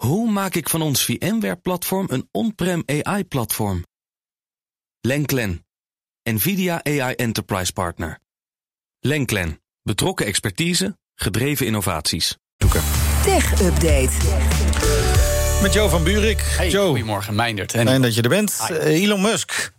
Hoe maak ik van ons VMware-platform een on-prem AI-platform? Lenklen, NVIDIA AI Enterprise Partner. Lenklen, betrokken expertise, gedreven innovaties. Zoeken. Tech Update. Met Joe van Buurik. Hey, Joe, Goedemorgen, Meindert. En fijn dat je er bent. Hi. Eh, Elon Musk.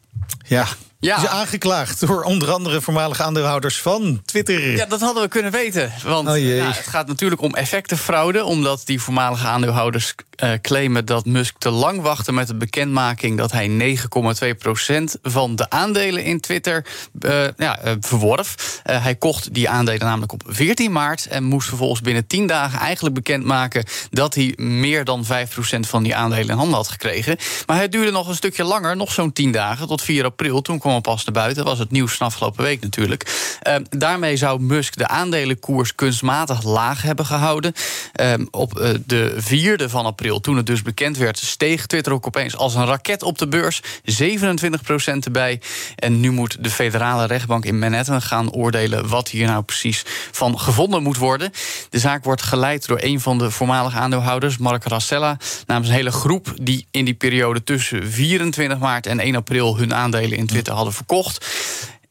Ja, Ja. is aangeklaagd door onder andere voormalige aandeelhouders van Twitter. Ja, dat hadden we kunnen weten. Want Oh ja, het gaat natuurlijk om effectenfraude. Omdat die voormalige aandeelhouders eh, claimen dat Musk te lang wachtte met de bekendmaking dat hij 9,2% van de aandelen in Twitter eh, ja, eh, verworf. Hij kocht die aandelen namelijk op 14 maart. En moest vervolgens binnen 10 dagen eigenlijk bekendmaken dat hij meer dan 5% van die aandelen in handen had gekregen. Maar het duurde nog een stukje langer, nog zo'n 10 dagen, tot 4 april. Toen kwam pas naar buiten. Was het nieuws van afgelopen week natuurlijk. Eh, daarmee zou Musk de aandelenkoers kunstmatig laag hebben gehouden. Eh, op eh, de 4e van april, toen het dus bekend werd, steeg Twitter ook opeens als een raket op de beurs. 27% erbij. En nu moet de federale rechtbank in Manhattan gaan oordelen wat hier nou precies van gevonden moet worden. De zaak wordt geleid door een van de voormalige aandeelhouders, Mark Rassella, namens een hele groep die in die periode tussen 24 maart en 1 april hun aandelen in Twitter hadden verkocht.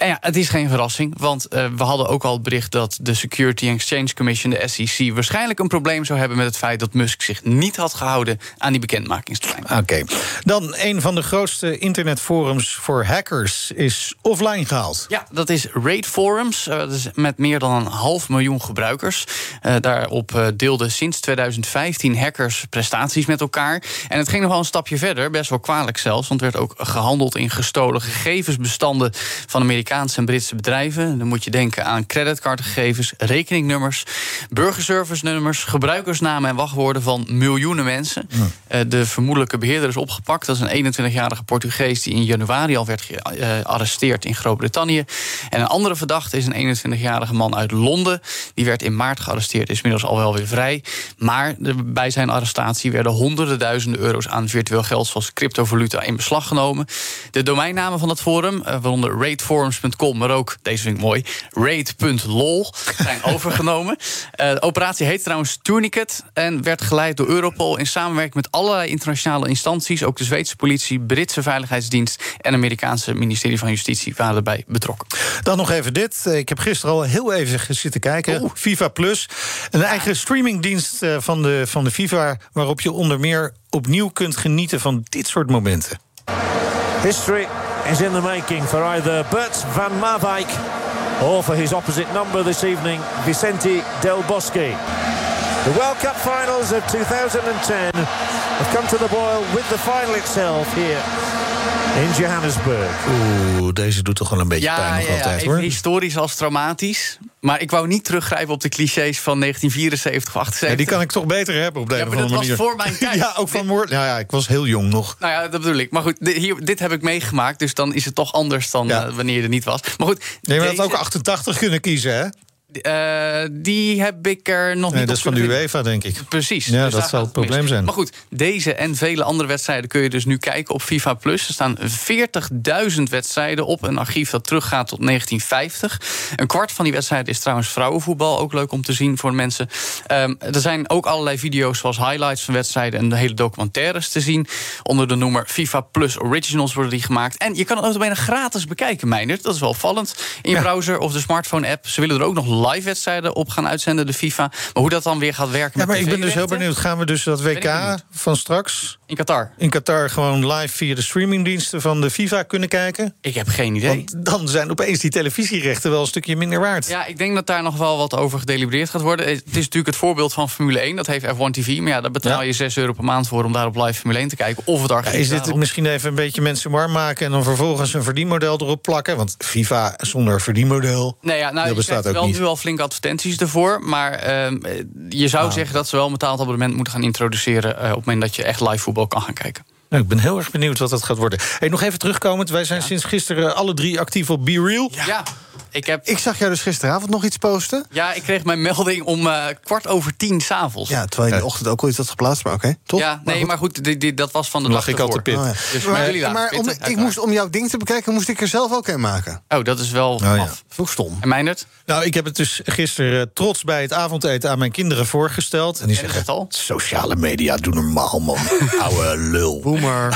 En ja, het is geen verrassing, want eh, we hadden ook al het bericht dat de Security and Exchange Commission, de SEC, waarschijnlijk een probleem zou hebben met het feit dat Musk zich niet had gehouden aan die bekendmakingstermijn. Oké. Dan een van de grootste internetforums voor hackers is offline gehaald. Ja, dat is Raid Forums. eh, dat is met meer dan een half miljoen gebruikers. Eh, daarop deelden sinds 2015 hackers prestaties met elkaar. En het ging nog wel een stapje verder, best wel kwalijk zelfs. Want er werd ook gehandeld in gestolen gegevensbestanden van Amerikaanse en Britse bedrijven. Dan moet je denken aan creditcardgegevens, rekeningnummers, burgerservice-nummers, gebruikersnamen en wachtwoorden van miljoenen mensen. Eh, de vermoedelijke beheerder is opgepakt. Dat is een 21-jarige Portugees die in januari al werd gearresteerd in Groot-Brittannië. En een andere verdachte is een 21-jarige man uit Londen. Die werd in maart gearresteerd, is inmiddels al wel weer vrij. Maar bij zijn arrestatie werden honderden duizenden euro's aan virtueel geld, zoals cryptovaluta, in beslag genomen. De domeinnamen van het forum, eh, waaronder maar ook, deze vind ik mooi, raid.lol, zijn overgenomen. Eh, de operatie heet trouwens Tourniquet en werd geleid door Europol in samenwerking met allerlei internationale instanties. Ook de Zweedse politie, Britse veiligheidsdienst en Amerikaanse ministerie van Justitie waren erbij betrokken. Dan nog even dit. Ik heb gisteren al heel even zitten kijken. FIFA Plus. Een eigen streamingdienst eh, van de, van de FIFA... waarop je onder meer opnieuw kunt genieten van dit soort momenten. History is in the making for either Bert van Marwijk or for his opposite number this evening, Vicente Del Bosque. The World Cup finals of 2010 have come to the boil with the final itself here in Johannesburg. Oeh, deze doet toch wel een beetje pijn nog altijd, even hoor. historisch als traumatisch. Maar ik wou niet teruggrijpen op de clichés van 1974 of 78. Ja, die kan ik toch beter hebben op de Ja, maar dat was voor mijn tijd. ja, ook van Moord. Ja, ja, ik was heel jong nog. Nou ja, dat bedoel ik. Maar goed, dit, hier, dit heb ik meegemaakt. Dus dan is het toch anders dan Ja. eh, wanneer je er niet was. Maar goed, Nee, maar je had deze- ook 88 kunnen kiezen, hè? Eh, die heb ik er nog Nee, niet dat is van de. UEFA, denk ik. Precies. Ja, Dus dat zal het probleem mis. zijn. Maar goed, deze en vele andere wedstrijden kun je dus nu kijken op FIFA Plus. Er staan 40.000 wedstrijden op een archief dat teruggaat tot 1950. Een kwart van die wedstrijden is trouwens vrouwenvoetbal. Ook leuk om te zien voor mensen. Ehm, er zijn ook allerlei video's zoals highlights van wedstrijden en de hele documentaires te zien. Onder de noemer FIFA Plus Originals worden die gemaakt. En je kan het ook bijna gratis bekijken, Meindert. Dat is wel opvallend. In je Ja. browser of de smartphone-app. Ze willen er ook nog live wedstrijden op gaan uitzenden, de FIFA. Maar hoe dat dan weer gaat werken Ja, maar ik ben dus heel benieuwd. Gaan we dus dat WK van straks In Qatar. in Qatar gewoon live via de streamingdiensten van de FIFA kunnen kijken? Ik heb geen idee. Want dan zijn opeens die televisierechten wel een stukje minder waard. Ja, ik denk dat daar nog wel wat over gedelibereerd gaat worden. Het is natuurlijk het voorbeeld van Formule 1. Dat heeft F1 TV. Maar ja, daar betaal Ja. je 6 euro per maand voor om daar op live Formule 1 te kijken. Of het Ja, is dit daarop. misschien even een beetje mensen warm maken... en dan vervolgens een verdienmodel erop plakken? Want FIFA zonder verdienmodel... Nee, ja, nou, Dat bestaat ook wel niet. nu al flinke advertenties ervoor. Maar ehm, je zou Ah. zeggen dat ze wel een betaald abonnement moeten gaan introduceren... eh, op het moment dat je echt live voetbal kan gaan kijken. Nou, ik ben heel erg benieuwd wat dat gaat worden. Hey, nog even terugkomend. Wij zijn sinds gisteren alle drie actief op Be Real. Ja, Ik, heb, Ik zag jou dus gisteravond nog iets posten. ja, ik kreeg mijn melding om eh, kwart over tien s'avonds. Ja, terwijl je in de ochtend ook al iets had geplaatst, maar oké, toch? Ja, nee, maar goed, die, die- dat was van de Dan dag lag ik al te pit. Oh, ja. Dus maar maar maar om, ik moest, om jouw ding te bekijken, moest ik er zelf ook een maken. Oh, dat is wel ja. af. Ook stom. En Meindert? Nou, ik heb het dus gisteren eh, trots bij het avondeten aan mijn kinderen voorgesteld. En die zeggen, het al? sociale media, doe normaal, man. Oude lul. Boomer.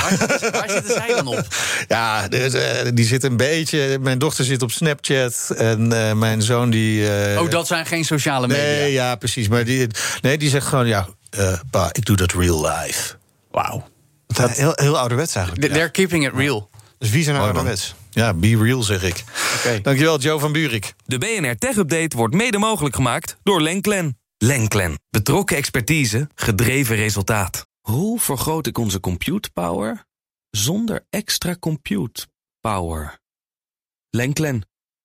Waar zitten zij dan op? Ja, dus, eh, die zit een beetje... Mijn dochter zit op Snapchat en eh, mijn zoon die... eh, Oh, dat zijn geen sociale media. Nee, ja, precies. Maar die, nee, die zegt gewoon, ja, eh, pa, ik doe dat real life. Wauw. Heel, heel ouderwets eigenlijk. They're keeping it real. Dus wie zijn ouderwets? Ja, be real, zeg ik. Oké. Dankjewel, Joe van Buurik. De BNR Tech Update wordt mede mogelijk gemaakt door Lenklen. Lenklen. Betrokken expertise, gedreven resultaat. Hoe vergroot ik onze compute power zonder extra compute power? Lenklen.